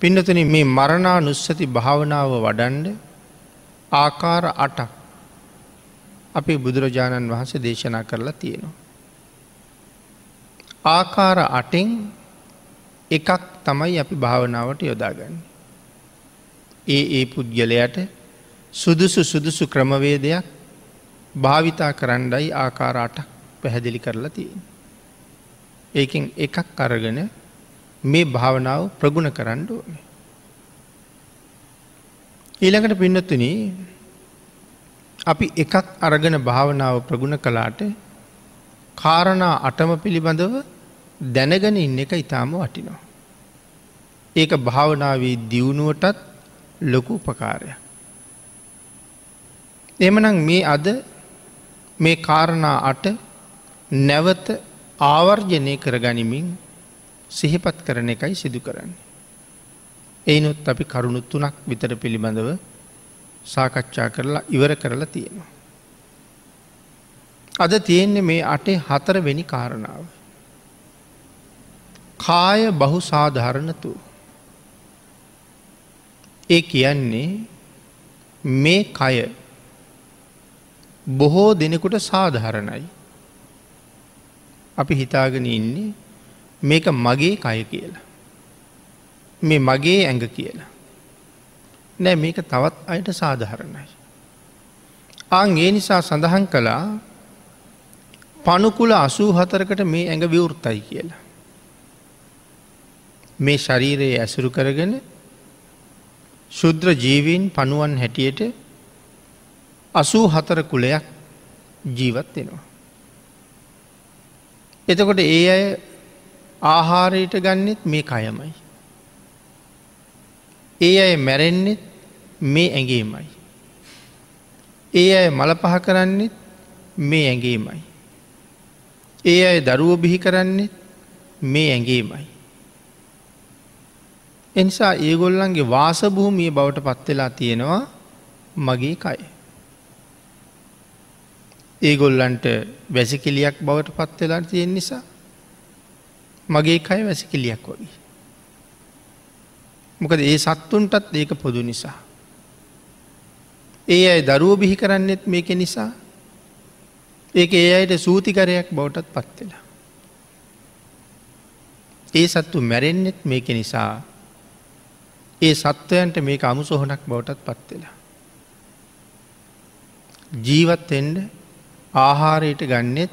පින්නතුන මේ මරණා නුස්සති භාවනාව වඩන්ඩ ආකාර අටක් අපි බුදුරජාණන් වහන්සේ දේශනා කරලා තියෙනවා. ආකාර අටෙන් එකක් තමයි අපි භාවනාවට යොදාගන්න. ඒ ඒ පුද්ගලයට සුදුසු සුදුසු ක්‍රමවේදයක් භාවිතා කරන්නයි ආකාරාට පැහැදිලි කරලා තියෙන. ඒකින් එකක් අරගෙන මේ භාවනාව ප්‍රගුණ කරන්න ඕන. ඊළඟට පින්නත්තුන අපි එකක් අරගෙන භාවනාව ප්‍රගුණ කලාට කාරණා අටම පිළිබඳව දැනගෙන ඉන්න එක ඉතාම වටිනවා. ඒක භාවනාවේ දියුණුවටත් ලොකු උපකාරය. එමනං මේ අද මේ කාරණා අට නැවත ආවර්ජනය කරගනිමින් සිහිපත් කරන එකයි සිදු කරන්න. එයිනොත් අපි කරුණු තුනක් විතර පිළිබඳව සාකච්ඡා කරලා ඉවර කරලා තියෙනවා. අද තියෙන්නේ මේ අටේ හතරවෙනි කාරණාව. කාය බහු සාධාරණතු. ඒ කියන්නේ මේ කය බොහෝ දෙනෙකුට සාධහරණයි. අපි හිතාගෙන ඉන්නේ මේක මගේ කය කියලා. මේ මගේ ඇඟ කියලා. නෑ මේක තවත් අයට සාධහරණයි. ආං ඒ නිසා සඳහන් කළා පනුකුල අසූ හතරකට මේ ඇඟ විවෘත්තයි කියලා. මේ ශරීරයේ ඇසුරු කරගෙන ශුද්‍ර ජීවීන් පනුවන් හැටියට අසූ හතර කුලයක් ජීවත් වෙනවා. එතකොට ඒ අය ආහාරයට ගන්නෙත් මේ කයමයි. ඒ අය මැරෙන්නෙත් මේ ඇගේමයි. ඒ අය මල පහ කරන්නෙත් මේ ඇගේමයි. ඒ අය දරුව බිහි කරන්නෙත් මේ ඇගේමයි. එනිසා ඒගොල්ලන්ගේ වාසභූමිය බවට පත්වෙලා තියෙනවා මගේ කය. ඒගොල්ලන්ට වැසිකිලියක් බවට පත්වෙලා තියෙන නිසා මගේ කය වැසිකිලියක් වගේ. මොකද ඒ සත්තුන්ටත් ඒක පොදු නිසා. ඒ අයි දරුව බිහි කරන්නෙත් මේක නිසා ඒක ඒ අයට සූතිකරයක් බවටත් පත්වෙලා. ඒ සත්තු මැරෙන්නෙත් මේක නිසා ඒ සත්වයන්ට මේක අමුසොහොනක් බවටත් පත්වෙලා. ජීවත්වෙන්ඩ ආහාරයට ගන්නෙත්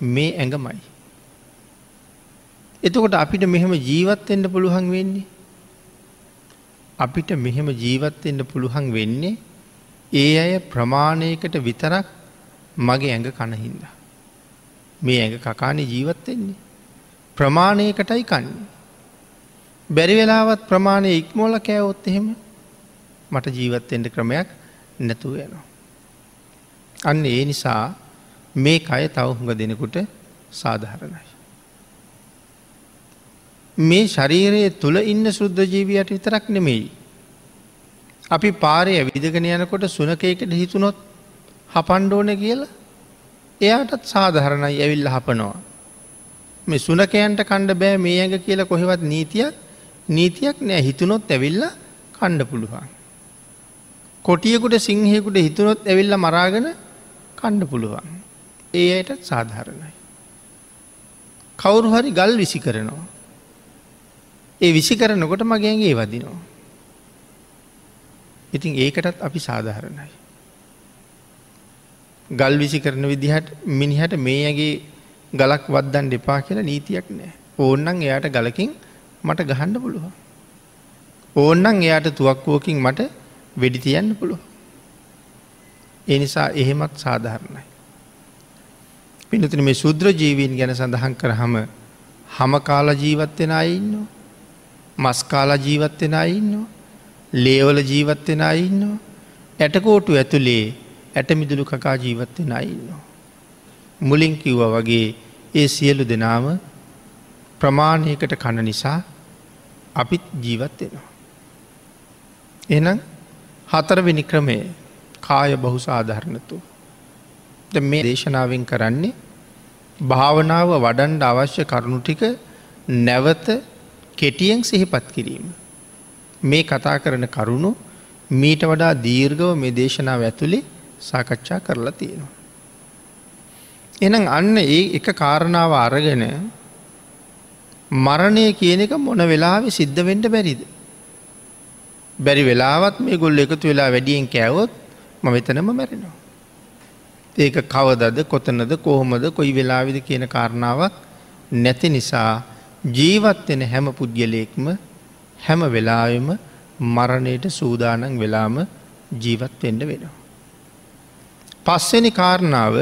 මේ ඇඟමයි. එතකොට අපිට මෙහෙම ජීවත්වෙන්ට පුළුවන් වෙන්නේ. අපිට මෙහෙම ජීවත්වෙන්ට පුළුවන් වෙන්නේ ඒ අය ප්‍රමාණයකට විතරක් මගේ ඇඟ කණහින්ද. මේ ඇඟ කකානේ ජීවත්වෙන්නේ. ප්‍රමාණයකටයි කන්නේ. බැරි වෙලාවත් ප්‍රමාණය ඉක්මෝල කෑවොත් එහෙම මට ජීවත්තෙන්ට ක්‍රමයක් නැතුව යනවා. අන්න ඒ නිසා මේ කය තව හුඟ දෙනෙකුට සාධහරණයි. මේ ශරීරයේ තුළ ඉන්න සුද්ද ජීවියට විතරක් නෙමෙයි. අපි පාරය ඇවිදගෙන යනකොට සුනකයකට හිතුනොත් හපන්්ඩෝන කියලා එයාටත් සාධහරණයි ඇවිල්ල හපනවා. මේ සුනකයන්ට කණ්ඩ බෑ මේ ඇඟ කියලා කොහෙවත් නීතියක් නීතියක් නෑ හිතුනොත් ඇවිල්ල කණ්ඩ පුළුවන්. කොටියකුට සිංහයකුට හිතුනොත් ඇවිල්ල මරාගෙන කණ්ඩ පුළුවන්. ඒ අයටත් සාධාරණයි. කවුරු හරි ගල් විසි කරනවා. ඒ විසි කරනකොට මගේගේ වදිනවා. ඉතින් ඒකටත් අපි සාධාරණයි. ගල් විසි කරන විදිහට මිනිහට මේ ඇගේ ගලක් වදදන් දෙපා කියලා නීතියක් නෑ. ඕන්නන් එයාට ගලකින් මට ගහන්ඩ පුළුව. ඕන්නන් එයාට තුවක්කුවකින් මට වෙඩි තියන්න පුළුව. එනිසා එහෙමත් සාධාරණයි. පිනතින මේ සුද්‍ර ජීවීන් ගැන සඳහන් කරහම හම කාල ජීවත්වෙන අයින්නවා. මස්කාලා ජීවත්වෙන අයින්නවා. ලේවල ජීවත්වෙන අයින්නවා. ඇටකෝටු ඇතුළේ ඇටමිදුළු කකා ජීවත්වෙන අයින්නවා. මුලින් කිව්ව වගේ ඒ සියලු දෙනාම ප්‍රමාණයකට කණ නිසා අපිත් ජීවත් වෙනවා. එනම් හතරවෙනි ක්‍රමය කාය බහු සාධහරණතු. මේ දේශනාවෙන් කරන්නේ භාවනාව වඩන්ඩ අවශ්‍ය කරුණු ටික නැවත කෙටියෙන් සිහිපත් කිරීම. මේ කතා කරන කරුණු මීට වඩා දීර්ගව මේ දේශනාව ඇතුළේ සාකච්ඡා කරලා තියෙනවා. එනම් අන්න ඒ එක කාරණාව අරගෙන මරණය කියන එක මොන වෙලාවෙ සිද්ධ වෙන්ඩ බැරිද. බැරි වෙලාවත් මේ ගොල්ල එකතු වෙලා වැඩියෙන් කෑවොත් ම වෙතනම මැරෙනවා. ඒක කවදද කොතනද කොහොමද කොයි වෙලාවිද කියන කාරණාවක් නැති නිසා ජීවත්වෙන හැම පුද්ගලයෙක්ම හැම වෙලාවෙම මරණයට සූදානන් වෙලාම ජීවත්වෙන්ඩ වෙනවා. පස්වෙනි කාරණාව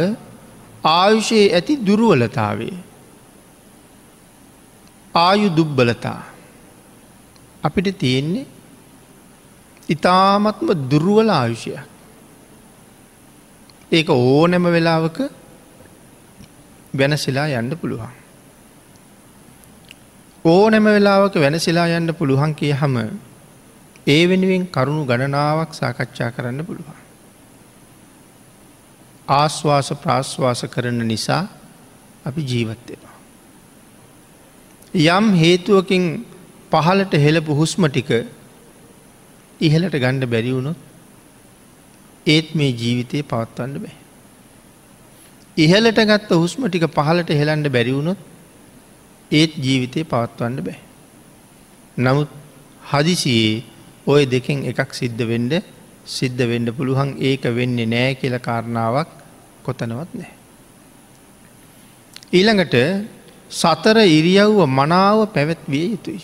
ආයුෂයේ ඇති දුරුවලතාවේ. ආයු දුබ්බලතා අපිට තියෙන්නේ ඉතාමත්ම දුරුවල ආයුෂයක්. ඒක ඕනැම වෙලාවක වෙනසිලා යන්න පුළුවන්. ඕනැම වෙලාවක වෙනසිලා යන්න පුළුවන් කිය හම ඒ වෙනුවෙන් කරුණු ගණනාවක් සාකච්ඡා කරන්න පුළුවන්. ආශ්වාස ප්‍රාශ්වාස කරන නිසා අපි ජීවත්වෙනවා. යම් හේතුවකින් පහලට හෙළපු හුස්ම ටික ඉහලට ගණ්ඩ බැරිවුණොත් ඒත් මේ ජීවිතය පවත්වන්න බෑ. ඉහලට ගත්ත හුස්ම ටික පහලට හෙළන්ඩ බැරිවුණොත් ඒත් ජීවිතය පවත්වන්න බෑ. නමුත් හදිසියේ ඔය දෙකෙන් එකක් සිද්ධ වෙන්ඩ සිද්ධ වෙන්ඩ පුළුවන් ඒක වෙන්නේ නෑ කියල කාරණාවක් කොතනවත් නෑ. ඊළඟට සතර ඉරියව්ව මනාව පැවැත්විය යුතුයි.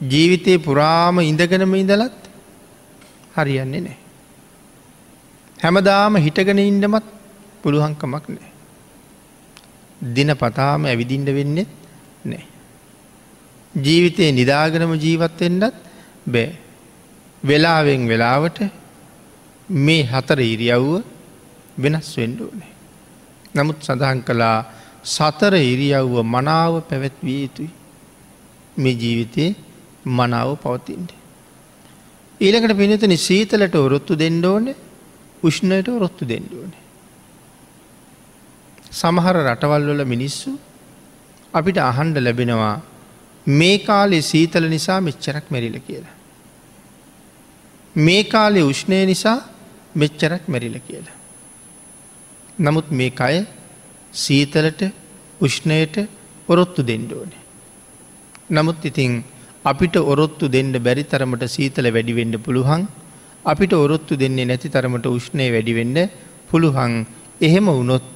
ජීවිතය පුරාම ඉඳගෙනම ඉඳලත් හරියන්නේ නෑ. හැමදාම හිටගෙන ඉන්ඩමත් පුළුවන්කමක් නෑ. දින පතාම ඇවිදින්ට වෙන්නේ නෑ. ජීවිතයේ නිදාගනම ජීවත්වෙන්ඩත් බෑ. වෙලාවෙන් වෙලාවට මේ හතර ඉරියව්ව වෙනස් වෙන්ඩෝනේ. නමුත් සඳහන් කළා සතර ඉරියව්ව මනාව පැවැත්විය යුතුයි. මේ ජීවිතයේ මනාව පවතින්ට. ඊළකට පිනතන සීතලට ඔරොත්තු දෙන්ඩෝන උෂ්ණයට ඔරොත්තු දෙන්ඩෝන. සමහර රටවල් වල මිනිස්සු අපිට අහන්ඩ ලැබෙනවා මේ කාලේ සීතල නිසා මෙච්චරක් මැරිල කියලා. මේ කාලේ උෂ්ණය නිසා මෙච්චරක් මැරිල කියලා. නමුත් මේ අය සීතලට උෂ්ණයට ඔරොත්තු දෙන්ඩෝන. නමුත් ඉතිං අපිට ඔරොත්තු දෙන්න බැරි තරමට සීතල වැඩිවෙඩ පුළුවන් අපිට ඔරොත්තු දෙන්නේ නැති තරමට උෂ්ණය වැඩිවෙඩ පුළුවන් එහෙම වුණොත්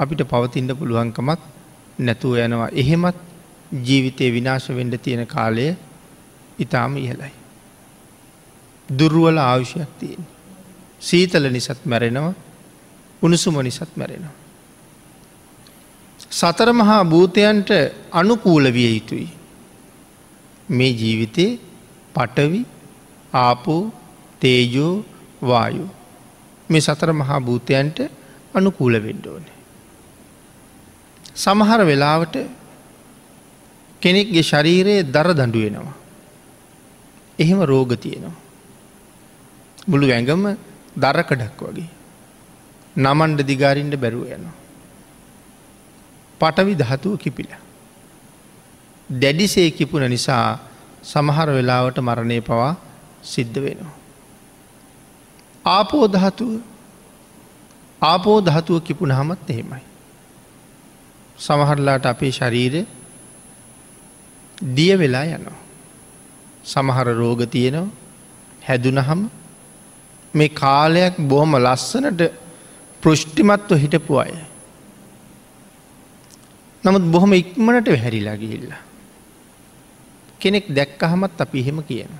අපිට පවතින්න පුළුවන්කමක් නැතුව යනවා එහෙමත් ජීවිතය විනාශ වෙන්ඩ තියෙන කාලය ඉතාම ඉහලයි. දුර්ුවල ආවිෂයක් තියෙන්. සීතල නිසත් මැරෙනවා උණුසුම නිසත් මැරෙනවා. සතර මහා භූතයන්ට අනුකූල විය යුතුයි. මේ ජීවිතේ පටවි ආපෝ තේජෝ වායු මේ සතර මහා භූතයන්ට අනුකූල වෙන්ඩ ඕනේ. සමහර වෙලාවට කෙනෙක්ගේ ශරීරයේ දර දඩුවෙනවා. එහෙම රෝග තියෙනවා. මුළු ඇඟම දරකඩක් වගේ. නමන්ඩ දිගාරින්ට බැරුව යනවා. පටවි දහතුව කිපිලා. දැඩිසේ කිපුණ නිසා සමහර වෙලාවට මරණය පවා සිද්ධ වෙනවා. ආපෝධහතුව ආපෝ දහතුව කිපුණ හමත් එහෙමයි. සමහරලාට අපේ ශරීරය දිය වෙලා යනවා. සමහර රෝග තියෙනවා හැදුනහම මේ කාලයක් බොහොම ලස්සනට පෘෂ්ටිමත්ව හිටපු අය. නමුත් බොහොම ඉක්මනට හැරිලා ගිහිල්ලා. කෙනෙක් දැක්කහමත් අපි එහෙම කියන.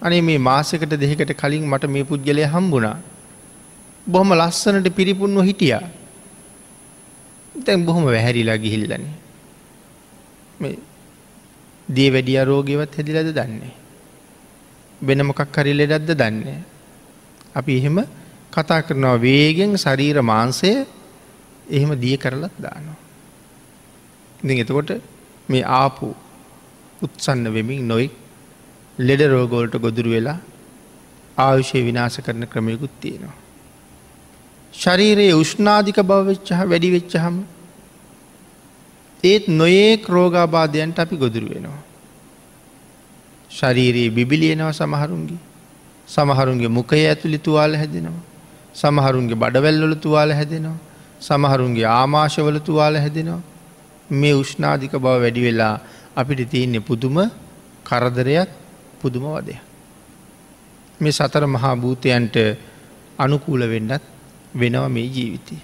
අනේ මේ මාසකට දෙකට කලින් මට මේ පුද්ගලය හම්බුණා. බොහොම ලස්සනට පිරිපුන්ව හිටියා. තැන් බොහොම වැහැරිලා ගිහිල්ලන. දිය වැඩිය රෝගයවත් හැදිලද දන්නේ. වෙන මොකක් හරි ලෙඩක්ද දන්නේ. අපි එහෙම කතා කරනවා වේගෙන් ශරීර මාන්සය එහෙම දිය කරලත් දානවා. ඉ එතකොට මේ ආපු උත්සන්න වෙමින් නොයි ලෙඩ රෝගෝල්ට ගොදුරු වෙලා ආයුෂය විනාශ කරන ක්‍රමයකුත් තියෙනවා. ශරීරයේ උෂ්නාධික බවවෙච්චහ වැඩි වෙච්චහම ඒත් නොයේ ක්‍රෝගාබාධයන්ට අපි ගොදුරු වෙනවා. ශරීරයේ බිබිලියනව සමහරුන්ගේ සමහරුන්ගේ මුකය ඇතුළි තුවාල හැදෙනවා. සමහරුන්ගේ බඩවැල්වල තුවාල හැදෙනවා. සමහරුන්ගේ ආමාශවල තුවාල හැදෙනවා. මේ උෂ්නාධික බව වැඩි වෙලා අපිට තියන්නේ පුදුම කරදරයක් පුදුම වදය. මේ සතර මහා භූතයන්ට අනුකූල වෙන්නත් වෙනව මේ ජීවිතය.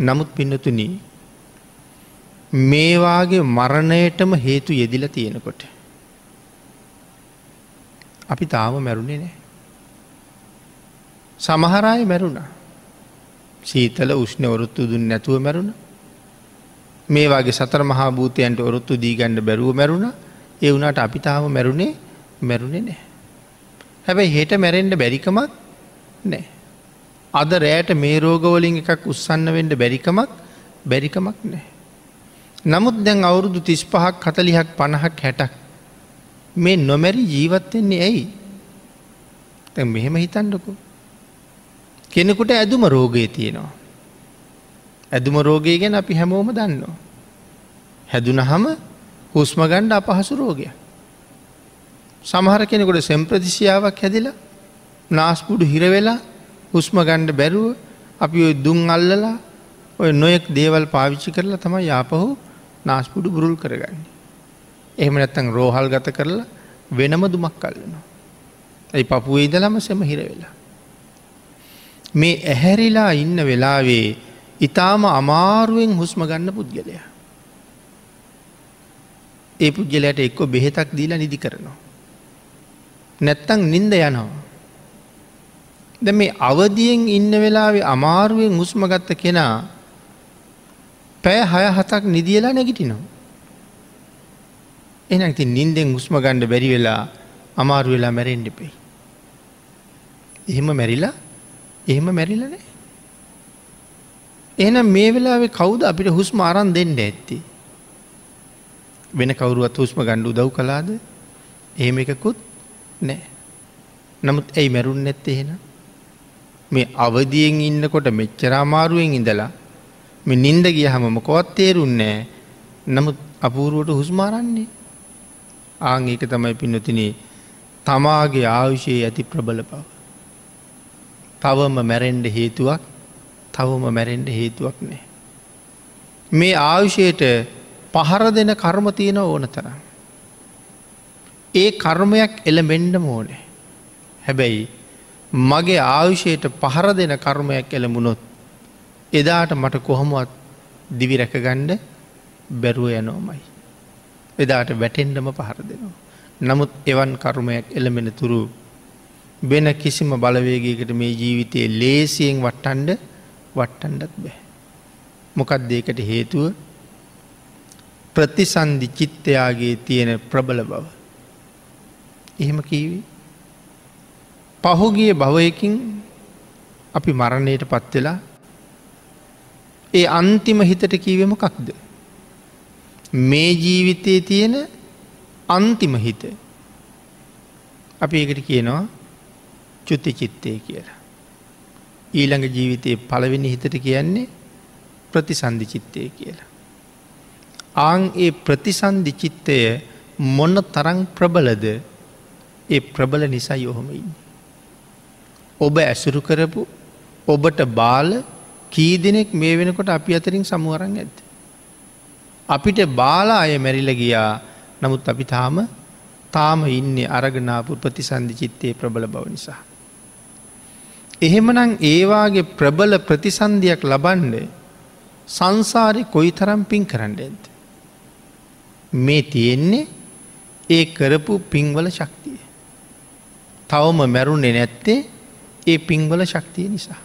නමුත් පින්නතුන මේවාගේ මරණයටම හේතු යෙදිල තියෙනකොට. අපි තාම මැරුණේ නෑ. සමහරය මැරුණා. සීතල උෂ්ණ ඔරුත්තු දුන් නැතුව මැරුණ. මේ වගේ සතර මහා භූතයන්ට ඔරුත්තු දීගණ්ඩ බැරුව මැරුණ ඒ වුණට අපි තාම මැරුණේ මැරුණේ නෑ. හැබැයි හෙට මැරෙන්ඩ බැරිකමක් නෑ. අද රෑට මේ රෝගවලින් එකක් උත්සන්න වෙන්ඩ බැරිකමක් බැරිකමක් නෑ. නමුත් දැන් අවුරුදු තිස් පහක් කතලිහක් පණහක් හැටක් මේ නොමැරි ජීවත්වෙන්නේ ඇයි තැ මෙහෙම හිතන්නකු. කෙනෙකුට ඇදුම රෝගය තියෙනවා. ඇදුම රෝගය ගැන අපි හැමෝම දන්නවා. හැදුන හම හුස්ම ගණ්ඩ අපහසු රෝගය. සමහර කෙනෙකුට සෙම්ප්‍රතිසියාවක් හැදිලා නාස්පුඩු හිරවෙලා හුස්ම ගණ්ඩ බැරුව අපි ඔය දුන් අල්ලලා ඔය නොයෙක් දේවල් පාවිච්චි කරලා තම යාපහු නාස්පුඩු බුරුල් කරගන්නේ. එහෙම නැත්තං රෝහල් ගත කරලා වෙනම දුමක් කල්ලනවා. ඇයි පපුුවේ ඉදලම සෙම හිර වෙලා. මේ ඇහැරිලා ඉන්න වෙලාවේ ඉතාම අමාරුවෙන් හුස්ම ගන්න පුද්ගලයා. ඒ පුද්ගලයට එක්කො බෙහෙතක් දීලා නිදි කරනවා. නැත්තං නින්ද යනවා. ද මේ අවදියෙන් ඉන්න වෙලාවේ අමාරුවෙන් හුස්ම ගත්ත කෙනා පැය හය හතක් නිදියලා නැගිටිනවා. එන ති නින්දෙන් උස්ම ගණ්ඩ බැරි වෙලා අමාරු වෙලා මැරෙන්ඩිපෙයි. එහෙම මැරිලා එහෙම මැරිලනේ. එහනම් මේ වෙලාවේ කවුද අපිට හුස්ම අරන් දෙන්න ඇත්ති. වෙන කවරුවත් හුස්ම ගණ්ඩු දව් කලාද එහෙම එකකුත් නෑ. නමුත් ඇයි මැරුන් නැත්ත එහෙන. මේ අවදියෙන් ඉන්නකොට මෙච්චරාමාරුවෙන් ඉඳලා මෙ නින්ද ගිය හම මොකොවත් තේරුන්නෑ නමුත් අපූරුවට හුස්මාරන්නේ ආං ඒක තමයි පින්නතිනේ තමාගේ ආවිෂයේ ඇති ප්‍රබල බව. තවම මැරෙන්ඩ හේතුවක් තවම මැරෙන්ඩ හේතුවක් නෑ. මේ ආවිෂයට පහර දෙන කර්ම තියෙන ඕන තරම්. ඒ කර්මයක් එළමෙන්ඩ මෝනේ. හැබැයි මගේ ආවිෂයට පහර දෙන කර්මයක් එළඹුණොත් එදාට මට කොහොමුවත් දිවි රැකගණ්ඩ බැරුව යනෝමයි. එදාට වැටෙන්ඩම පහර දෙනවා. නමුත් එවන් කරුමයක් එළමෙන තුරු වෙන කිසිම බලවේගකට මේ ජීවිතයේ ලේසියෙන් වට්ටන්ඩ වට්ටන්ඩත් බෑ. මොකක් දේකට හේතුව ප්‍රතිසන්ධි චිත්තයාගේ තියෙන ප්‍රබල බව. එහෙම කීවී. පහුගිය භවයකින් අපි මරණයට පත්වෙලා ඒ අන්තිම හිතට කීවම කක්ද. මේ ජීවිතයේ තියෙන අන්තිම හිත අපි ඒකට කියනවා චුත්ති චිත්තය කියලා. ඊළඟ ජීවිතයේ පළවෙනි හිතට කියන්නේ ප්‍රතිසන්ධි චිත්තය කියලා. ආං ඒ ප්‍රතිසන්ධි චිත්තය මොන්න තරං ප්‍රබලද ඒ ප්‍රබල නිසා යොහොමඉන්න. ඔබ ඇසුරු කරපු ඔබට බාල කී දෙනෙක් මේ වෙනකොට අපි අතරින් සමුවරන් ඇත්ත. අපිට බාලා අය මැරිල ගියා නමුත් අපි තාම තාම ඉන්න අරගනාපු ප්‍රතිසන්ධි චිත්තයේ ප්‍රබල බව නිසා. එහෙමනං ඒවාගේ ප්‍රබල ප්‍රතිසන්ධයක් ලබන්ඩ සංසාරය කොයි තරම් පින් කරන්න ඇද. මේ තියෙන්නේ ඒ කරපු පින්වල ශක්තිය. තවම මැරුණෙ නැත්තේ ඒ පින්වල ශක්තිය නිසා.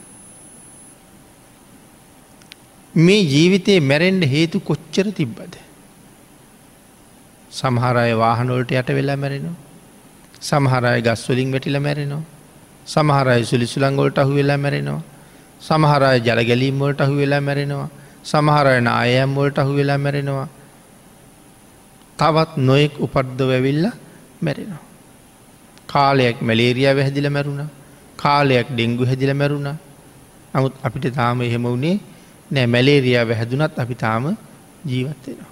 මේ ජීවිතයේ මැරෙන්ඩ හේතු කොච්චර තිබ්බද. සමහරය වාහනොලට යට වෙලා මැරෙනවා. සමහරය ගස්වලින් වැටිල මැරෙනවා. සමහරය සුලිසුළංගොලට අහු වෙලා මැරෙනවා. සමහරය ජලගැලීම්වලට අහු වෙලා මැරෙනවා. සමහරයන අයම්වලට අහු වෙලා මැරෙනවා. තවත් නොයෙක් උපද්ද වැවිල්ල මැරෙනවා. කාලයක් මැලේරිය වැහැදිල මැරුණ කාලයක් ඩෙංගු හැදිල මැරුණ නමුත් අපිට තාම එහෙම වුණේ නෑ මැලේරියාව හැදුනත් අපි තාම ජීවත්වෙනවා.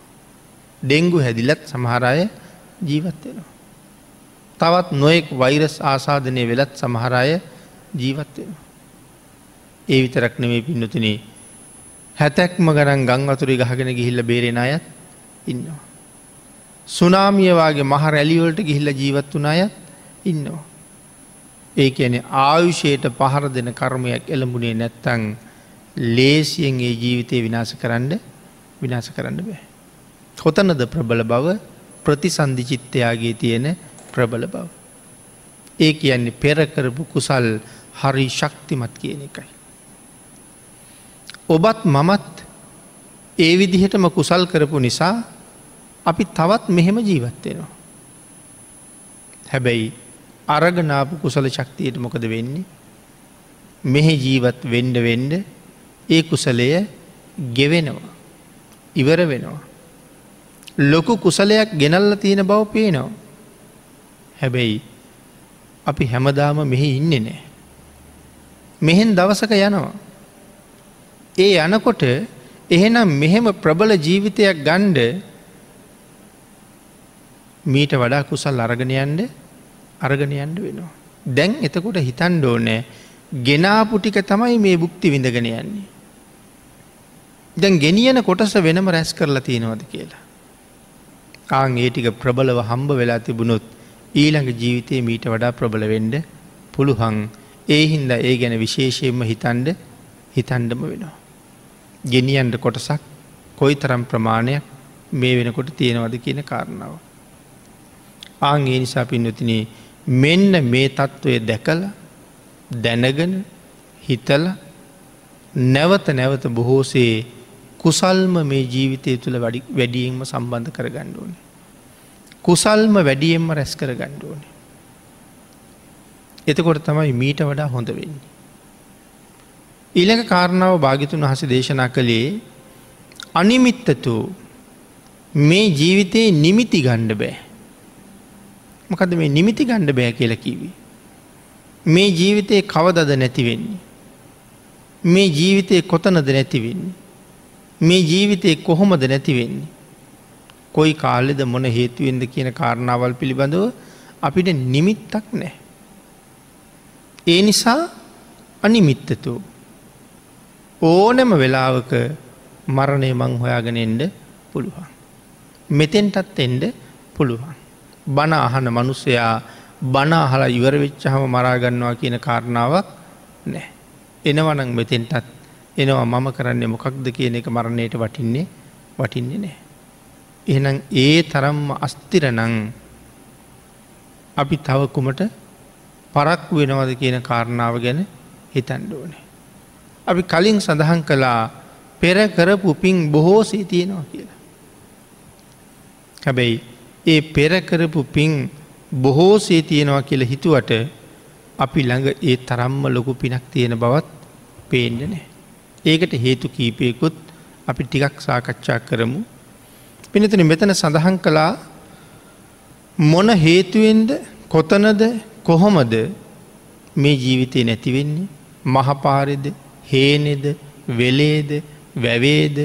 ඩෙංගු හැදිලත් සමහරය ජීවත්වෙනවා. තවත් නොයෙක් වෛරස් ආසාධනය වෙලත් සමහරය ජීවත්වෙන. ඒ විතරක් නෙමේ පින්නතුනේ හැතැක්ම ගණන් ගං අතුරි ගහගෙන ගිහිල්ල බේරෙන අයත් ඉන්නවා. සුනාමියවාගේ මහ රැලිවලට ගිහිල්ල ජීවත් වුන අයත් ඉන්නවා. ඒ ඇන ආයුෂයට පහර දෙන කර්මයක් එළඹුණේ නැත්තං ලේසියෙන් ඒ ජීවිතය විනාස කරන්න විනාස කරන්න බෑ. කොතනද ප්‍රබල බව ප්‍රතිසන්ධි චිත්තයාගේ තියෙන ප්‍රබල බව. ඒ කියන්නේ පෙරකරපු කුසල් හරි ශක්තිමත් කියන එකයි. ඔබත් මමත් ඒ විදිහටම කුසල් කරපු නිසා අපි තවත් මෙහෙම ජීවත්වෙනවා. හැබැයි අරගනාපු කුසල ශක්තියට මොකද වෙන්නේ. මෙහෙ ජීවත් වෙන්ඩ වෙන්ඩ ඒ කුසලය ගෙවෙනවා. ඉවර වෙනවා. ලොකු කුසලයක් ගෙනල්ල තියෙන බව පේනවා. හැබැයි අපි හැමදාම මෙහි ඉන්න නෑ. මෙහෙන් දවසක යනවා. ඒ යනකොට එහෙනම් මෙහෙම ප්‍රබල ජීවිතයක් ගණ්ඩ මීට වඩා කුසල් අරගනයන්ඩ අරගනයන්ඩ වෙනවා. දැන් එතකොට හිතන්ඩෝ නෑ ගෙනාපුටික තමයි මේ බුක්ති විඳගෙන යන්නේ. දැන් ගෙනියන කොටස වෙනම රැස් කරලා තියෙනවද කියලා. ආං ඒටික ප්‍රබලව හම්බ වෙලා තිබුණොත් ඊළඟ ජීවිතය මීට වඩා ප්‍රබල වෙන්ඩ පුළුහන් ඒ හින්ද ඒ ගැන විශේෂයෙන්ම හිතන්ඩ හිතන්ඩම වෙනවා. ගෙනියන්ට කොටසක් කොයි තරම් ප්‍රමාණයක් මේ වෙනකොට තියෙනවද කියන කාරණාව. ආං ඒ නිසා පින්නතිනේ මෙන්න මේ තත්ත්වය දැකල දැනගෙන හිතල නැවත නැවත බොහෝසේ කුසල්ම මේ ජීවිතය තුළ වැඩියෙන්ම සම්බන්ධ කර ගණ්ඩුවන. කුසල්ම වැඩියෙන්ම රැස් කර ගණ්ඩුවන. එතකොට තමයි මීට වඩා හොඳ වෙන්නේ. ඊළඟ කාරණාව භාගිතුන් වහස දේශනා කළේ අනිමිත්තතු මේ ජීවිතයේ නිමිති ගණ්ඩ බෑ. මොකද මේ නිමිති ගණ්ඩ බෑ කියල කිවී. මේ ජීවිතයේ කවදද නැතිවෙන්නේ. මේ ජීවිතය කොතනද නැතිවෙන්නේ. මේ ජීවිතය කොහොමද නැතිවෙන්නේ. කොයි කාලෙද මොන හේතුවෙන්ද කියන කාරණාවල් පිළිබඳව අපිට නිමිත්තක් නෑ. ඒ නිසා අනිමිත්තතු ඕනම වෙලාවක මරණය මං හොයාගෙන එන්ඩ පුළුවන්. මෙතෙන්ටත් එන්ඩ පුළුවන්. බණ අහන මනුස්සයා බණ අහලා ඉවර වෙච්චහම මරාගන්නවා කියන කාරණාවක් නෑ. එනවනං මෙතෙන්ටත් එනවා මම කරන්නේ මොකක්ද කියන එක මරණයට වටින්නේ වටින්නේ නෑ. එහනම් ඒ තරම්ම අස්තිරනං අපි තවකුමට පරක්කු වෙනවද කියන කාරණාව ගැන හිතන්ඩෝනේ. අපි කලින් සඳහන් කළා පෙර කරපු පින් බොහෝසේ තියෙනවා කියලා. හැබැයි ඒ පෙරකරපු පින් බොහෝසේ තියෙනවා කියල හිතුවට අපි ළඟ ඒ තරම්ම ලොකු පිනක් තියෙන බවත් පේන්ඩ නෑ. ඒකට හේතු කීපයකුත් අපි ටිකක් සාකච්ඡා කරමු. පිනතන මෙතන සඳහන් කළා මොන හේතුවෙන්ද කොතනද කොහොමද මේ ජීවිතය නැතිවෙන්නේ මහපාරෙද හේනෙද වෙලේද වැවේද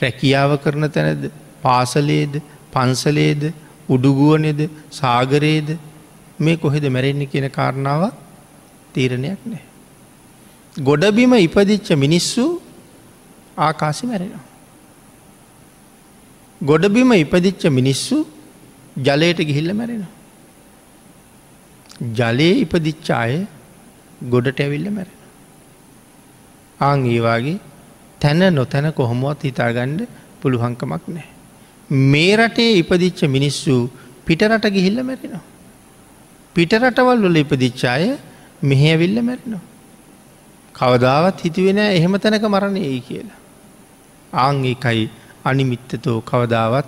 රැකියාව කරන තැනද පාසලේද පන්සලේද උඩුගුවනෙද සාගරයේද මේ කොහෙද මැරෙන්නේ කියන කාරණාව තීරණයක් නෑ. ගොඩබිම ඉපදිච්ච මිනිස්සු ආකාසි මැරෙනවා. ගොඩබිම ඉපදිච්ච මිනිස්සු ජලයට ගිහිල්ල මැරෙනවා. ජලයේ ඉපදිච්ච අය ගොඩට ඇවිල්ල මැරෙන. ආං ඒවාගේ තැන නොතැන කොහොමුවත් හිතාගණ්ඩ පුළුහංකමක් නෑ. මේ රටේ ඉපදිච්ච මිනිස්සු පිටරට ගිහිල්ල මැරෙනවා. පිටරටවල් වල ඉපදිච්චාය මෙහැවිල්ල මැරෙනවා. කවදාවත් හිතුවෙන එහෙම තැනක මරණයයි කියලා. ආං එකයි අනිමිත්තතෝ කවදාවත්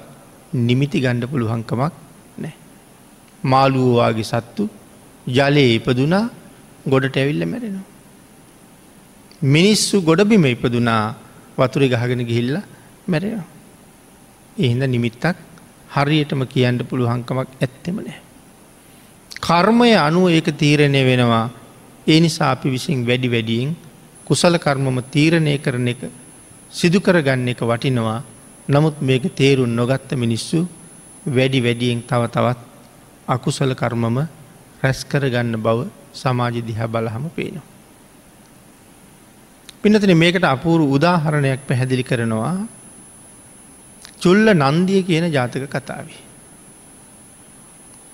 නිමිති ගණ්ඩ පුළුවන්කමක් නෑ. මාළුවවාගේ සත්තු ජලයේ ඉපදුනා ගොඩට ඇවිල්ල මැරෙනවා. මිනිස්සු ගොඩබිම ඉපදුනා වතුරි ගහගෙන ගිහිල්ල මැරෙනවා. එහින්ද නිමිත්තක් හරියටම කියන්න පුළුවන්කමක් ඇත්තෙම නෑ. කර්මය අනුව ඒක තීරණය වෙනවා ඒ නිසා අපි විසින් වැඩි වැඩියෙන් කුසල කර්මම තීරණය කරන එක සිදුකරගන්න එක වටිනවා නමුත් මේක තේරුන් නොගත්ත මිනිස්සු වැඩි වැඩියෙන් තව තවත් අකුසල කර්මම රැස් කරගන්න බව සමාජ දිහා බලහම පේනවා. පිනතන මේකට අපූරු උදාහරණයක් පැහැදිලි කරනවා චුල්ල නන්දිය කියන ජාතක කතාවේ.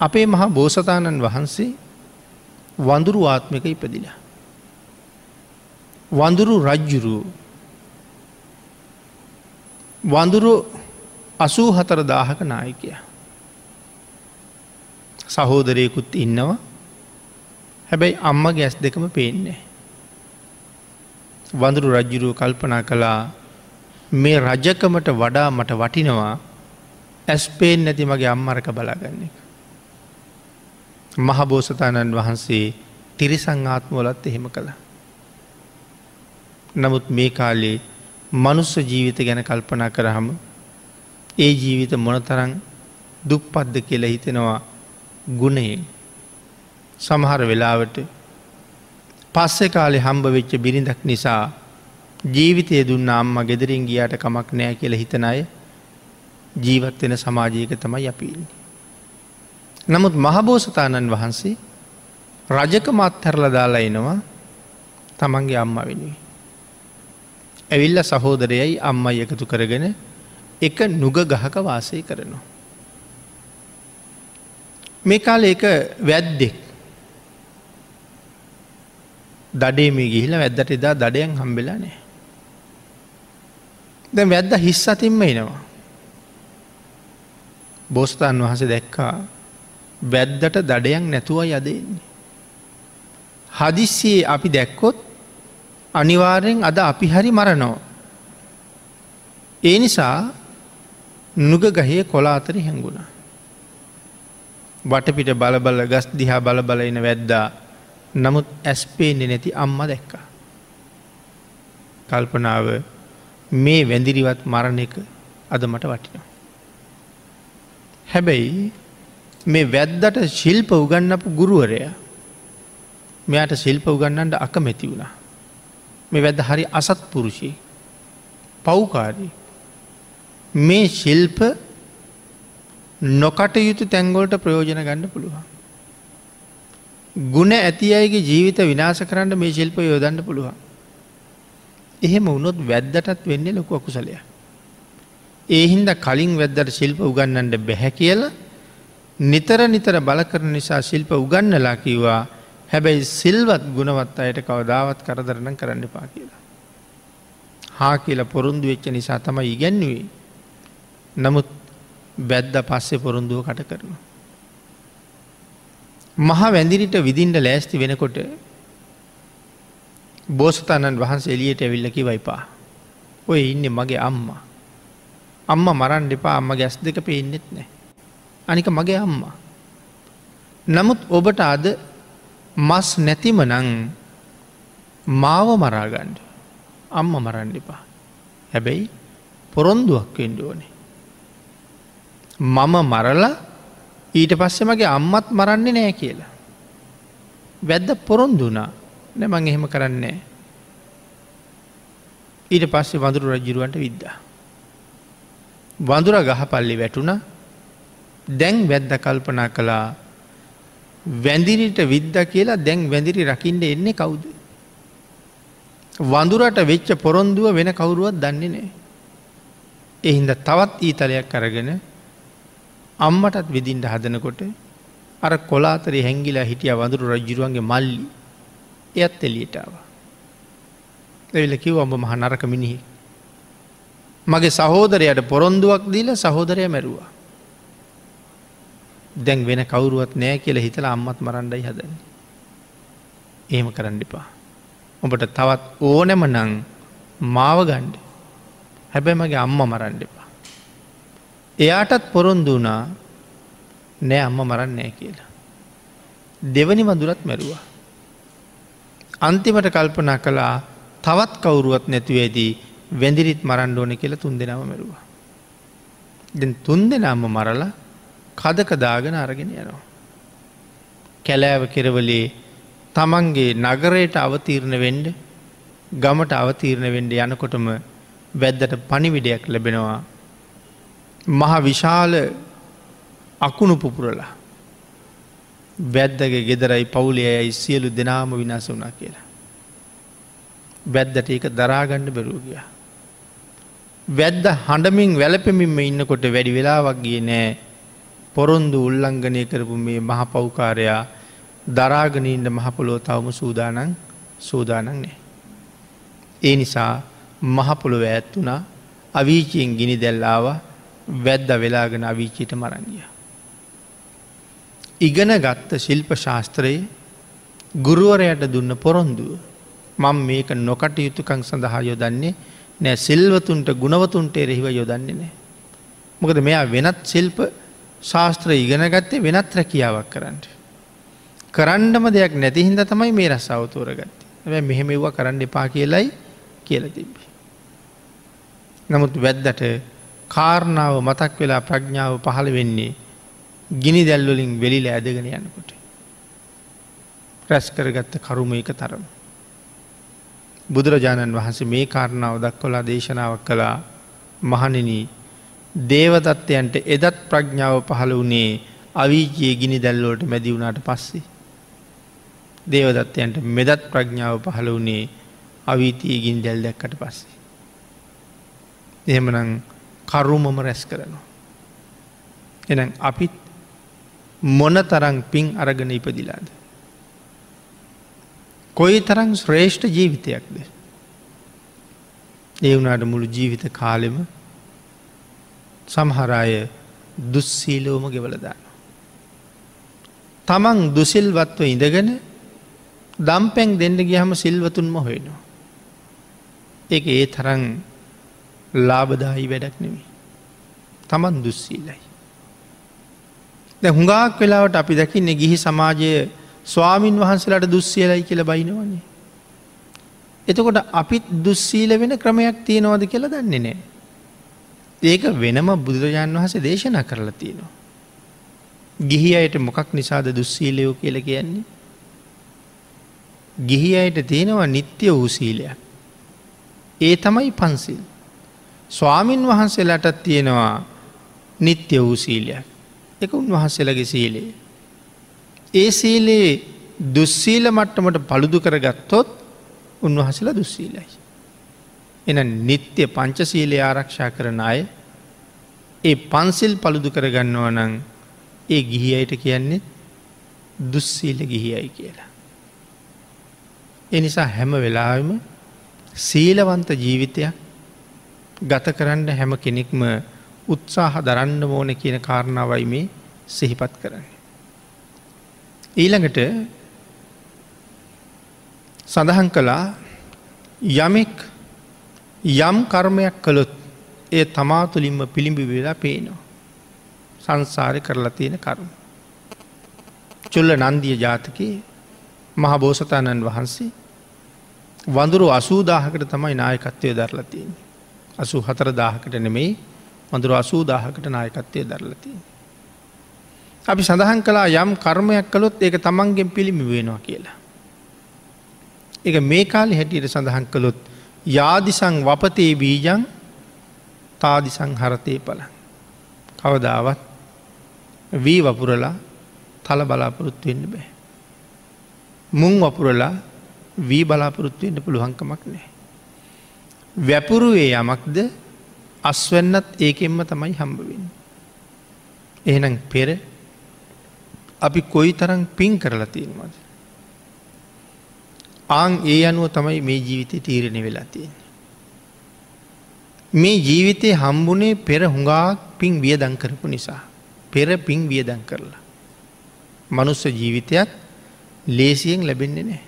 අපේ මහා බෝසතාණන් වහන්සේ වඳුරු ආත්මක ඉපදිලා. වඳුරු රජ්ජුරුව වඳුරු අසූ හතර දාහක නායකය. සහෝදරයකුත් ඉන්නවා හැබැයි අම්ම ගැස් දෙකම පේන්නේ. වඳුරු රජ්ජුරුව කල්පනා කළා මේ රජකමට වඩා මට වටිනවා ඇස්පේෙන් නැති මගේ අම්මරක බලාගන්න එක. මහබෝසතාණන් වහන්සේ තිරිසංආත්මවලත් එහෙම කළ. නමුත් මේ කාලේ මනුස්ස ජීවිත ගැන කල්පනා කරහම ඒ ජීවිත මොනතරං දුප්පද්ද කියලා හිතෙනවා ගුණයෙන් සමහර වෙලාවට පස්සෙ කාලෙ හම්බ වෙච්ච බිරිඳක් නිසා ජීවිතය දුන්න අම්ම ගෙදරින් ගියාට කමක් නෑ කියල හිතන අය ජීවත්වෙන සමාජයක තමයි අපින්නේ. නමුත් මහබෝසතාණන් වහන්සේ රජක මත්හැරල දාලා එනවා තමන්ගේ අම්ම වෙනුවේ. ඇවිල්ල සහෝදරයයි අම්මයි එකතු කරගෙන එක නුග ගහක වාසය කරනවා. මේ කාල එක වැද්දෙක් දඩේ මේ ගිහිල වැද්දට එදා දඩයන් හම්බෙලා නෑ. දැ වැද්ද හිස් අතින්ම එනවා. බෝස්තන් වහස දැක්කා වැද්දට දඩයක් නැතුව යදෙන්නේ. හදිස්සියේ අපි දැක්කොත් අනිවාර්යෙන් අද අපි හරි මරනෝ. ඒ නිසා නුග ගහේ කොලාතරි හැංගුණා. වටපිට බලබල ගස් දිහා බලබලයින වැද්දා නමුත් ඇස්පේෙන්ෙ නැති අම්ම දැක්කා. කල්පනාව මේ වැඳිරිවත් මරණ එක අද මට වටිනවා. හැබැයි මේ වැද්දට ශිල්ප උගන්නපු ගුරුවරය මෙයාට ශිල්ප උගන්නන්ට අකමැති වුණා. මේ වැද හරි අසත් පුරුෂී පව්කාරී මේ ශිල්ප නොකටයුතු තැංගොලට ප්‍රයෝජන ගන්න පුළුවන්. ගුණ ඇති අයගේ ජීවිත විනාස කරන්න මේ ශිල්ප යෝදන්න පුළුවන්. එහෙම වුණොත් වැද්දටත් වෙන්නේ ලොකු අකුසලය. ඒහින්ද කලින් වැද්දට ශිල්ප උගන්නන්ට බැහැ කියල නිතර නිතර බල කරන නිසා ශිල්ප උගන්නලා කිව්වා හැබැයි සිල්වත් ගුණවත් අයට කවදාවත් කරදරණ කරන්න පා කියලා. හා කියල පොරුන්දු වෙච්ච නිසා තමයි ඉගැන්වේ. නමුත් බැද්ද පස්සෙ පොරුන්දුව කට කරනවා. මහ වැඳිරිට විදින්ට ලෑස්ති වෙනකොට බෝසතාණන් වහන්සේ එලියට ඇවිල්ලකි වයිපා. ඔය ඉන්න මගේ අම්මා. අම්ම මරන් දෙපා අම්ම ගැස් දෙක පේන්නෙත් නෑ. අනික මගේ අම්මා. නමුත් ඔබට අද මස් නැතිම නං මාව මරාගණ්ඩ අම්ම මරන්ඩිපා. හැබැයි පොරොන්දුවක් වෙන්ඩ ඕනේ. මම මරලා ඊට පස්සෙ මගේ අම්මත් මරන්නේ නෑ කියලා. වැද්ද පොරොන්දුනා නැමං එහෙම කරන්නේ. ඊට පස්සේ වඳුරු රජිරුවන්ට විද්දා. වඳුර ගහපල්ලි වැටුණ දැන් වැද්ද කල්පනා කළා වැඳිරිට විද්ද කියලා දැන් වැඳිරි රකිින්ට එන්නේ කවුද. වඳුරට වෙච්ච පොරොන්දුව වෙන කවුරුවත් දන්නේ නෑ. එහින්ද තවත් ඊතලයක් අරගෙන අම්මටත් විදින්ට හදනකොට අර කොලාතරේ හැංගිලා හිටිය වඳුරු රජ්ජිරුවන්ගේ මල්ලි එයත් එලියටාව. එවිල කිව් අඹ මහ නරක මිනිහි. මගේ සහෝදරයට පොරොන්දුවක් දීල සහෝදරය මැරුවා. දැන් වෙන කවුරුවත් නෑ කියල හිතල අම්මත් මරණ්ඩයි හදන. ඒම කරන්ඩිපා. ඔබට තවත් ඕනැම නං මාව ගණ්ඩ හැබැ මගේ අම්ම මරන්ඩිපා. එයාටත් පොරොන්දු වනා නෑ අම්ම මරන්නෑ කියලා. දෙවනි වඳුරත් මැරුවා. අන්තිමට කල්පනා කළා තවත් කවුරුවත් නැතිවේදී වැඳිරිත් මරන්න ඕන කියලා තුන් දෙනාව මැරුවා. දෙ තුන් දෙනාම මරලා කදක දාගෙන අරගෙන යනවා. කැලෑව කෙරවලේ තමන්ගේ නගරයට අවතීරණ වෙන්ඩ ගමට අවතීරණ වෙන්ඩ යනකොටම වැද්දට පනිවිඩයක් ලැබෙනවා මහ විශාල අකුණු පුපුරලා බැද්දගේ ගෙදරයි පවුලියයි සියලු දෙනාම විනාස වුනා කියලා. බැද්දට ඒක දරාගණ්ඩ බැරූගිය. වැද්ද හඬමින් වැලපෙමින්ම ඉන්නකොට වැඩි වෙලාවක් ගිය නෑ පොරොන්දු උල්ලංඝනය කරපු මේ මහ පව්කාරයා දරාගනීන්ට මහපොලෝ තවම සූදානන් සූදානන් නෑ. ඒ නිසා මහපොළොව ඇත් වුණා අවීචයෙන් ගිනි දැල්ලාව වැද්ද වෙලාගෙන අවීචයට මරංගිය. ඉගෙන ගත්ත ශිල්ප ශාස්ත්‍රයේ ගුරුවරයට දුන්න පොරොන්දුව මං මේක නොකට යුතුකං සඳහා යොදන්නේ නෑ සිල්වතුන්ට ගුණවතුන්ට එරෙහිව යොදන්නේ නෑ. මොකද මෙයා වෙනත් ශිල්ප ශාස්ත්‍ර ඉගෙන ගත්තේ වෙනත් රැකියාවක් කරන්නට. කරන්නම දෙයක් නැතිහින්ද තමයි මේ රස් අවතෝර ගත්තේ ඇ මෙහෙමෙව්ව කරන්න එපා කියලයි කියල තිබ්බි. නමුත් වැද්දට කාරණාව මතක් වෙලා ප්‍රඥාව පහළ වෙන්නේ ගිනි දැල්වලින් වෙලිල ඇදගෙන යනකොට. රැස් කරගත්ත කරුම එක තරම. බුදුරජාණන් වහන්සේ මේ කාරණාව දක්වලා දේශනාවක් කළා මහනිනී දේවතත්වයන්ට එදත් ප්‍රඥාව පහළ වනේ අවීජයේ ගිනි දැල්ලෝට මැදි වුණට පස්සේ. දේවදත්තයන්ට මෙදත් ප්‍රඥාව පහළ වනේ අවීතිය ගින් දැල් දැක්කට පස්සේ. එහෙමනං කරුමම රැස් කරනවා. එන අපිත් මොන තරං පින් අරගෙන ඉපදිලාද. කොයි තරං ශ්‍රේෂ්ඨ ජීවිතයක්ද. ඒ වුණට මුළු ජීවිත කාලෙම සමහරාය දුස්සීලෝම ගෙවලදාන. තමන් දුසිල්වත්ව ඉඳගෙන දම්පැන් දෙන්න ගියහම සිල්වතුන්ම හොයනවා. ඒක ඒ තරන් ලාබදාහි වැඩක් නෙමි. තමන් දුස්සීලයි. ද හුඟක් වෙලාවට අපි දකින්නේ ගිහි සමාජය ස්වාමීන් වහන්සලට දුස්සියලයි කියල බයිනවන්නේ. එතකොට අපිත් දුස්සීල වෙන ක්‍රමයක් තියෙනවද කියලා දන්නේ නෑ. ඒක වෙනම බුදුරජාණන් වහස දේශනා කරලා තියෙනවා. ගිහි අයට මොකක් නිසාද දුස්සීලයෝ කියල කියන්නේ. ගිහි අයට තියෙනවා නිත්‍ය වූ සීලයක්. ඒ තමයි පන්සිල්. ස්වාමින් වහන්සේලාටත් තියෙනවා නිත්‍ය වූ සීලයක්. එක උන්වහන්සේලගේ සීලේ. ඒ සීලේ දුස්සීල මට්ටමට පළුදු කරගත්තොත් උන්වහසලා දුස්සීලයි. එන නිත්‍ය පංචසීලය ආරක්ෂා කරන අය ඒ පන්සිල් පළුදු කරගන්නව නං ඒ ගිහියට කියන්නේ දුස්සීල ගිහියයි කියලා. එනිසා හැම වෙලාම සීලවන්ත ජීවිතයක් ගත කරන්න හැම කෙනෙක්ම උත්සාහ දරන්න ඕන කියන කාරණාවයි මේ සිහිපත් කරන්න. ඊළඟට සඳහන් කළා යමෙක් යම් කර්මයක් කළොත් ඒ තමා තුළින්ම පිළිඹි වෙලා පේනවා. සංසාරය කරලා තියෙන කරුම. චුල්ල නන්දිය ජාතකයේ මහබෝසතාණන් වහන්සේ වඳුරු අසූදාහකට තමයි නායකත්වය දරලා තියන්නේ. අසු හතර දාහකට නෙමෙයි වඳුරු අසූදාහකට නායකත්වය දරලතිය. අපි සඳහන් කලා යම් කර්මයක් කළොත් ඒක තමන්ගෙන් පිළිමි වෙනවා කියලා. එක මේ කාලි හැටියට සඳහන් කළොත් යාදිසං වපතේ බීජං තාදිසං හරතය පල. කවදාවත් වී වපුරලා තල බලාපොරොත්තු වෙන්න බෑ. මුං වපුරලා වී බලාපොරොත්තුවෙන්ට පුළුවන්කමක් නෑ. වැපුරුවේ යමක්ද අස්වන්නත් ඒකෙන්ම තමයි හම්බවෙන්න. එහෙනම් පෙර අපි කොයි තරම් පින් කරලා තියෙනවද. ආං ඒ අනුව තමයි මේ ජීවිතය තීරණය වෙලා තියෙන. මේ ජීවිතය හම්බුනේ පෙර හුඟාක් පින් වියදං කරපු නිසා. පෙර පින් වියදං කරලා. මනුස්ස ජීවිතයක් ලේසියෙන් ලැබෙන්නේ නෑ.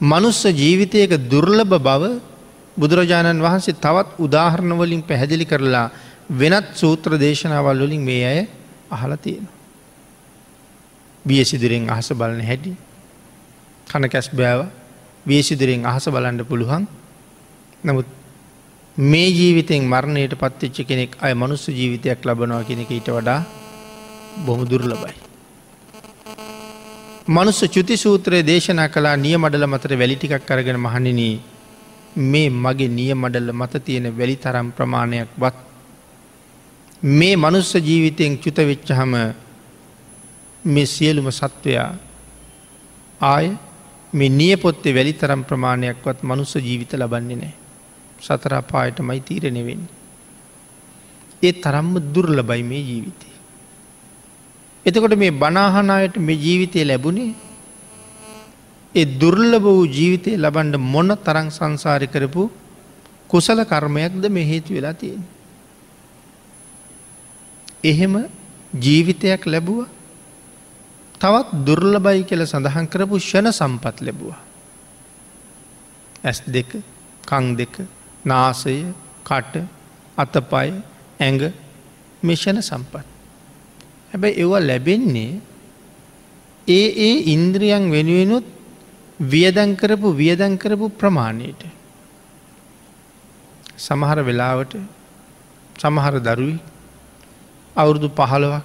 මනුස්ස ජීවිතයක දුර්ලභ බව බුදුරජාණන් වහන්සේ තවත් උදාහරණවලින් පැහැදිලි කරලා වෙනත් සූත්‍ර දේශනාවල් වලින් මේ අය අහලා තියෙන. බියසිදුරෙන් අහස බලන හැටි කන කැස් බෑව වියසිදුරෙන් අහස බලන්න පුළුවන් නමුත් මේ ජීවිතෙන් මරණයට පත්තිච්ච කෙනෙක් අය මනුස්ස ජීවිතයක් ලබනවා කෙනෙක ඊට වඩා බොහොම දුර්ලබයි. මනුස්ස චුති සූත්‍රයේ දේශනා කලා නිය මඩල මතර වැලිටිකක් කරගෙන මහනිනී මේ මගේ නිය මඩල්ල මත තියෙන වැලි තරම් ප්‍රමාණයක් වත් මේ මනුස්ස ජීවිතයෙන් චුත වෙච්චහම මේ සියලුම සත්වයා ආය මේ නිය පොත්තේ වැලි තරම් ප්‍රමාණයක්වත් මනුස්ස ජීවිත ලබන්නේ නෑ. සතරාපායට මයි තීරණවෙන්න. ඒ තරම්ම දුර්ලබයි මේ ජීවිතය. එතකොට මේ බනාහනායට මේ ජීවිතය ලැබුණේ ඒ දුර්ලභ වූ ජීවිතය ලබන්ඩ මොන්න තරං සංසාරි කරපු කුසල කර්මයක්ද මේ හේතු වෙලා තියෙන. එහෙම ජීවිතයක් ලැබුව තවත් දුර්ලබයි කියල සඳහන් කරපු ෂණ සම්පත් ලැබවා. ඇස් දෙක කං දෙක නාසය කට අතපය ඇඟ මිෂණ සම්පත්. හැබැයි ඒවා ලැබෙන්නේ ඒ ඒ ඉන්ද්‍රියන් වෙනුවෙනුත් වියදන් කරපු වියදන් කරපු ප්‍රමාණයට. සමහර වෙලාවට සමහර දරුවි අවුරුදු පහළවක්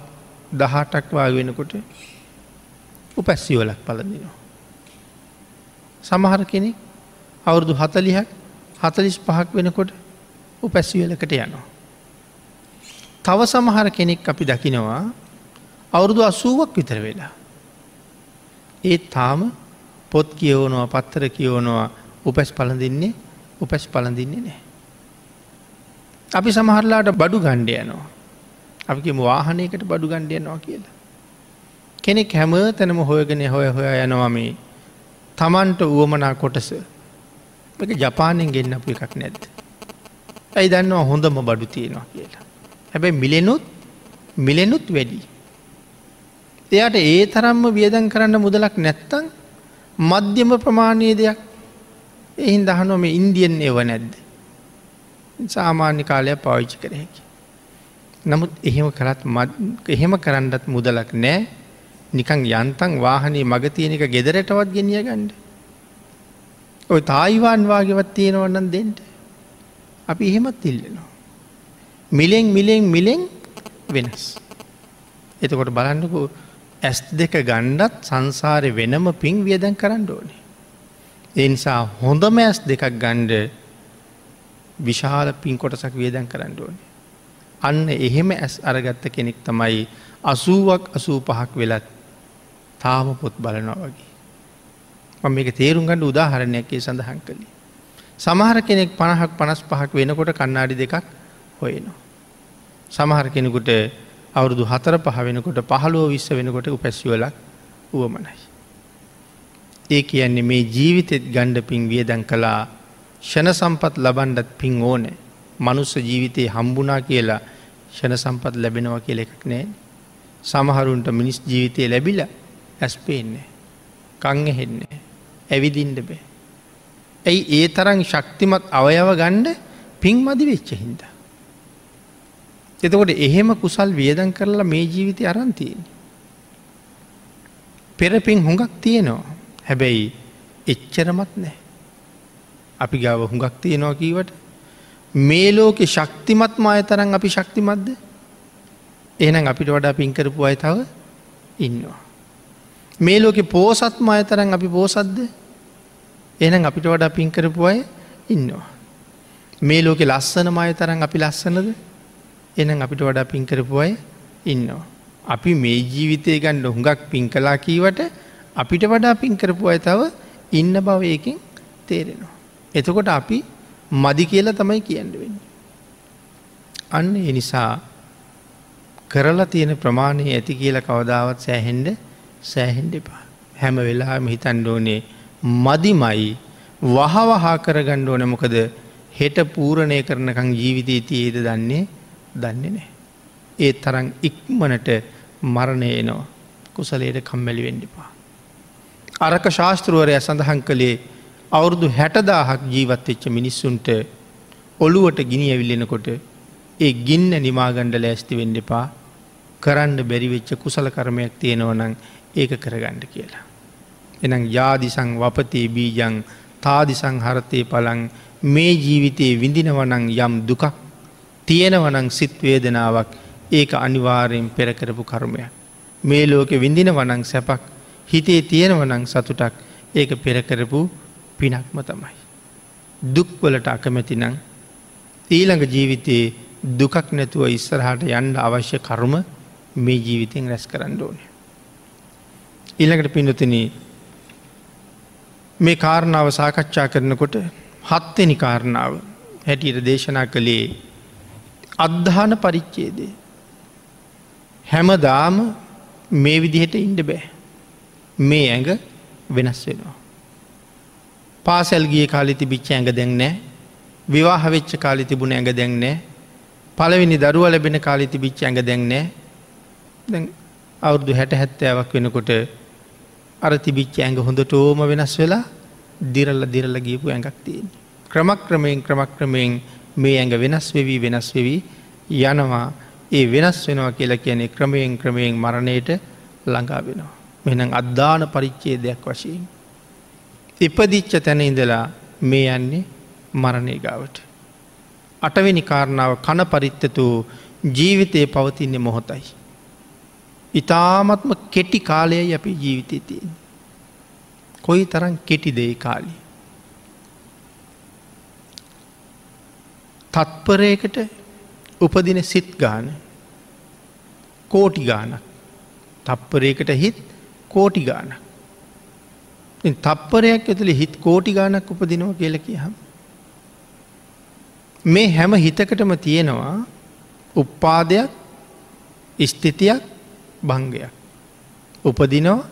දහටක් වාග වෙනකොට උපැස්සිවලක් පලදිනවා. සමහර කෙනෙක් අවුරුදු හතලිහක් හතලිස් පහක් වෙනකොට උපැස්සිවලකට යනවා. තව සමහර කෙනෙක් අපි දකිනවා අවුරුදු අසුවක් විතර වෙලා. ඒත් තාම පොත් කියවනවා පත්තර කියවනවා උපැස් පලඳින්නේ උපැස් පලඳින්නේ නෑ. අපි සමහරලාට බඩු ගණ්ඩයනවා. අපි වාහනයකට බඩු ගණ්ඩයනවා කියලා. කෙනෙක් හැම තැනම හොයගෙන හොය හොය යනවා මේ තමන්ට වුවමනා කොටස එක ජපානයෙන් ගෙන්න්න අප එකක් නැද්ද. ඇයි දන්නවා හොඳම බඩු තියෙනවා කියලා. හැබැයි මිලෙනුත් මිලෙනුත් වැඩි. එයාට ඒ තරම්ම වියදන් කරන්න මුදලක් නැත්තං මධ්‍යම ප්‍රමාණය දෙයක් එහින් දහනොම ඉන්දියන් ඒව නැද්ද. සාමාන්‍ය කාලයක් පාවිච්චි කර හැකි. නමුත් එහෙම කරත් එහෙම කරන්නත් මුදලක් නෑ නිකං යන්තන් වාහනේ මග තියෙන එක ගෙදරටවත් ගෙනිය ගණ්ඩ. ඔය තායිවාන් වාගේවත් තියෙනවන්නන් දෙන්ට. අපි එහෙමත් ඉල්ලනවා. මිලෙන් මිලෙන් මිලෙන් වෙනස්. එතකොට බලන්නකු ඇස් දෙක ගණ්ඩත් සංසාරය වෙනම පින් වියදැන් කරන්න ඕනේ. එනිසා හොඳම ඇස් දෙකක් ගණ්ඩ විශාල පින් කොටසක් වියදැන් කරන්න ඕනේ. අන්න එහෙම ඇස් අරගත්ත කෙනෙක් තමයි අසුවක් අසූ පහක් වෙලත් තාම පොත් බලනවා වගේ. මම මේක තේරුම් ගන්න උදාහරණයක්කේ සඳහන් කළේ. සමහර කෙනෙක් පණහක් පනස් පහක් වෙනකොට කන්නාඩි දෙකක් හොයනවා. සමහර කෙනෙකුට අවුරුදු හතර පහ වෙනකොට පහළුව විශ්ස වෙනකොට උපැස්වලක් වුවමනයි. ඒ කියන්නේ මේ ජීවිතෙත් ගණ්ඩ පින් වියදැන් කලා ෂණ සම්පත් ලබන්ඩත් පින් ඕනෑ මනුස්ස ජීවිතයේ හම්බුනා කියලා ෂණ සම්පත් ලැබෙනවා කියල එකක් නෑ. සමහරුන්ට මිනිස් ජීවිතය ලැබිල ඇස් පේන්නේ. කංග හෙන්නේ. ඇවිදින්ඩ බෑ. ඇයි ඒ තරන් ශක්තිමත් අවයව ගණ්ඩ පින් මදි වෙච්ච හින්දා. එතකොට එහෙම කුසල් වියදන් කරලා මේ ජීවිතය අරන්තියෙන්. පෙරපින් හුඟක් තියෙනවා හැබැයි එච්චරමත් නෑ. අපි ගාව හුඟක් තියෙනවා කීවට මේ ලෝකෙ ශක්තිමත්ම අය තරන් අපි ශක්තිමත්ද එහනම් අපිට වඩා පින්කරපු අය තව ඉන්නවා. මේ ලෝකෙ පෝසත්ම අය තරන් අපි පෝසද්ද එනම් අපිට වඩා පින්කරපු අය ඉන්නවා. මේ ලෝකෙ ලස්සන මය තරන් අපි ලස්සනද එනම් අපිට වඩා පින් කරපු අය ඉන්නවා. අපි මේ ජීවිතය ගණ්ඩ හුඟක් පින් කලා කීවට අපිට වඩා පින් කරපු අය තව ඉන්න බවයකින් තේරෙනවා. එතකොට අපි මදි කියලා තමයි කියන්න වෙන්න. අන්න එනිසා කරලා තියෙන ප්‍රමාණය ඇති කියල කවදාවත් සෑහෙන්ඩ සෑහෙන්ඩ එපා. හැම වෙලාම හිතන්ඩ ඕනේ මදිමයි වහවහා කරගණ්ඩ ඕන මොකද හෙට පූරණය කරනකං ජීවිතය තියේද දන්නේ දන්නේ නෑ. ඒ තරන් ඉක්මනට මරණය එනවා කුසලේට කම්මැලි වෙන්ඩිපා. අරක ශාස්තෘවරය සඳහන් කළේ අවුරුදු හැටදාහක් ජීවත් එච්ච මිනිස්සුන්ට ඔළුවට ගිනි ඇවිල්ලෙනකොට ඒ ගින්න නිමාගණ්ඩ ලෑස්ති වෙන්ඩපා කරන්න බැරිවෙච්ච කුසල කරමයක් තියෙනවනං ඒක කරගණ්ඩ කියලා. එනම් යාදිසං වපතේ බීජං තාදිසං හරතය පලං මේ ජීවිතයේ විඳිනවනං යම් දුකක් තියෙනවනං සිත් වේදනාවක් ඒක අනිවාරයෙන් පෙරකරපු කර්මයක්. මේ ලෝකෙ විඳින වනං සැපක් හිතේ තියෙනවනං සතුටක් ඒක පෙරකරපු පිනක්ම තමයි. දුක්වලට අකමැතිනං ඊළඟ ජීවිතයේ දුකක් නැතුව ඉස්සරහට යන්ඩ අවශ්‍ය කරුම මේ ජීවිතයෙන් රැස් කරන්න ඕනේ. ඊළඟට පිඳතින මේ කාරණාව සාකච්ඡා කරනකොට හත්වෙනි කාරණාව හැටියට දේශනා කළේ අද්ධාන පරිච්චේදේ. හැමදාම මේ විදිහට ඉන්ඩ බෑ. මේ ඇඟ වෙනස් වෙනවා. පාසැල්ගිය කාලි තිබිච්ච ඇඟ දැන්නෑ විවාහ වෙච්ච කාලි තිබුණ ඇඟ දැන්නෑ පළවෙනි දරුව ලැබෙන කාලි තිබිච්ච ඇඟ දැන්නෑ අවුරදු හැට හැත්තෑවක් වෙනකොට අර තිබිච්ච ඇඟ හොඳට ඕම වෙනස් වෙලා දිරල්ල දිරල්ල ගියපු ඇඟක් තියෙන්. ක්‍රමක්‍රමයෙන් ක්‍රමක්‍රමයෙන් මේ ඇඟ වෙනස් වෙවී වෙනස් වෙවී යනවා ඒ වෙනස් වෙනවා කියලා කියන්නේ ක්‍රමයෙන් ක්‍රමයෙන් මරණයට ළඟා වෙනවා. මෙනම් අද්ධාන පරිච්චේ දෙයක් වශයෙන්. ඉපදිච්ච තැන ඉඳලා මේ යන්නේ මරණය ගාවට. අටවෙනි කාරණාව කණ පරිත්තතු ජීවිතය පවතින්නේ මොහොතයි. ඉතාමත්ම කෙටි කාලයයි අපි ජීවිතය තියෙන්. කොයි තරන් කෙටි දෙයි කාලි. තත්පරයකට උපදින සිත් ගාන කෝටි ගානක් තප්පරයකට හිත් කෝටි ගානක් තප්පරයක් ඇතුළි හිත් කෝටි ගානක් උපදිනවා කියල කියහම්. මේ හැම හිතකටම තියෙනවා උප්පාදයක් ස්ථිතියක් භංගයක්. උපදිනවා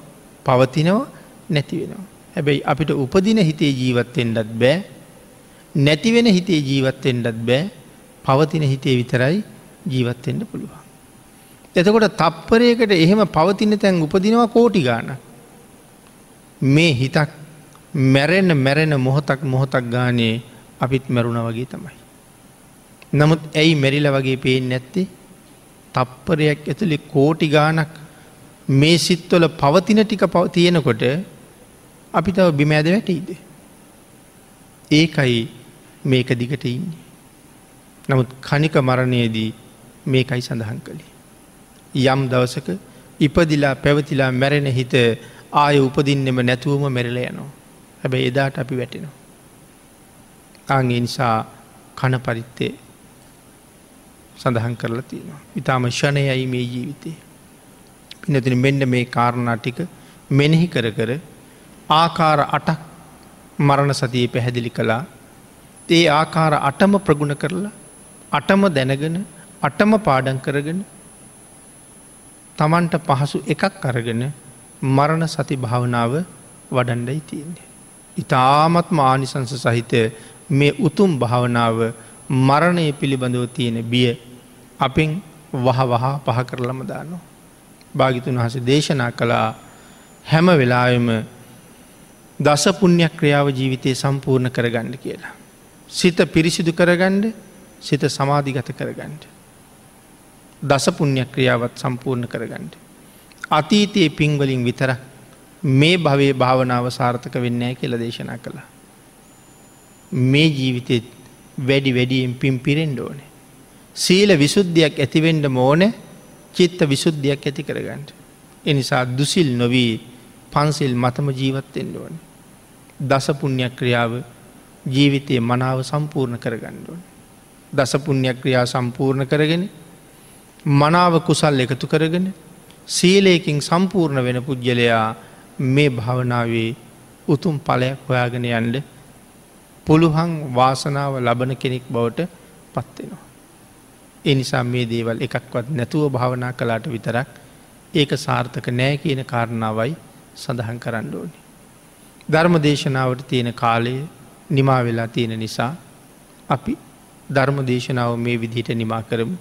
පවතිනවා නැති වෙනවා. හැබැයි අපිට උපදින හිතේ ජීවත්තෙන්ඩත් බෑ නැතිවෙන හිතේ ජීවත්තෙන්ඩත් බෑ පවතින හිතේ විතරයි ජීවත්තෙන්ට පුළුවන්. එතකොට තප්පරයකට එහෙම පවතින තැන් උපදිනවා කෝටි ගාන. මේ හිතක් මැරෙන්න මැරෙන මොහොතක් මොහොතක් ගානේ අපිත් මැරුණ වගේ තමයි. නමුත් ඇයි මැරිල වගේ පේෙන් නැත්තේ තප්පරයක් ඇතුළි කෝටි ගානක් මේ සිත්වල පවතින ටික පව තියෙනකොට අපි තව බිමෑද වැටීද. ඒකයි මේක දිගට ඉන්නේ. නමුත් කනික මරණයේදී මේකයි සඳහන් කළේ. යම් දවසක ඉපදිලා පැවතිලා මැරෙන හිත ආය උපදින්නෙම නැතුවම මෙරල යනවා. හැබැයි එදාට අපි වැටෙනවා. ආගේ නිසා කණ පරිත්තේ සඳහන් කරලා තියෙනවා. ඉතාම ෂණයයි මේ ජීවිතේ. පිනතින මෙන්න මේ කාරණා ටික මෙනෙහි කර කර ආකාර අටක් මරණ සතිය පැහැදිලි කළා ඒ ආකාර අටම ප්‍රගුණ කරලා අටම දැනගෙන අටම පාඩන් කරගෙන තමන්ට පහසු එකක් අරගෙන මරණ සති භාවනාව වඩන්ඩයි තියන්නේ. ඉතාමත්ම ආනිසංස සහිත මේ උතුම් භාවනාව මරණය පිළිබඳව තියෙන බිය අපෙන් වහ වහා පහ කරලම දානවා. භාගිතුන් වහස දේශනා කළා හැම වෙලායම දස පුුණ්‍යයක් ක්‍රියාව ජීවිතය සම්පූර්ණ කරගන්න කියලා. සිත පිරිසිදු කරගණ්ඩ සිත සමාධිගත කරගන්නට. දස පුුණ්‍යයක් ක්‍රියාවත් සම්පූර්ණ කරගන්නට. අතීතයේ පින්වලින් විතර මේ භවේ භාවනාව සාර්ථක වෙන්නෑ කියල දේශනා කළා. මේ ජීවිතෙත් වැඩි වැඩියෙන් පින් පිරෙන්ඩ ඕනේ. සීල විසුද්ධියක් ඇතිවෙන්ඩ මෝන චිත්ත විසුද්ධියක් ඇති කරගන්නට. එනිසා දුසිල් නොවී පන්සිල් මතම ජීවත්තෙන්ඩ ඕන. දසපුුණ්‍යයක් ක්‍රියාව ජීවිතයේ මනාව සම්පූර්ණ කරගණ්ඩුවන්. දසපුුණ්‍යයක් ක්‍රියා සම්පූර්ණ කරගෙන මනාව කුසල් එකතු කරගෙන සීලයකින් සම්පූර්ණ වෙන පුද්ගලයා මේ භාවනාවේ උතුම් පලයක් හොයාගෙන යන්ඩ පුළුහන් වාසනාව ලබන කෙනෙක් බවට පත්වෙනවා. එනිසා මේ දේවල් එකක්වත් නැතුව භාවනා කලාට විතරක් ඒක සාර්ථක නෑ කියන කාරණාවයි සඳහන් කරන්න ඕනි. ධර්ම දේශනාවට තියෙන කාලය නිමා වෙලා තියෙන නිසා අපි ධර්ම දේශනාව මේ විදිහට නිමා කරමු.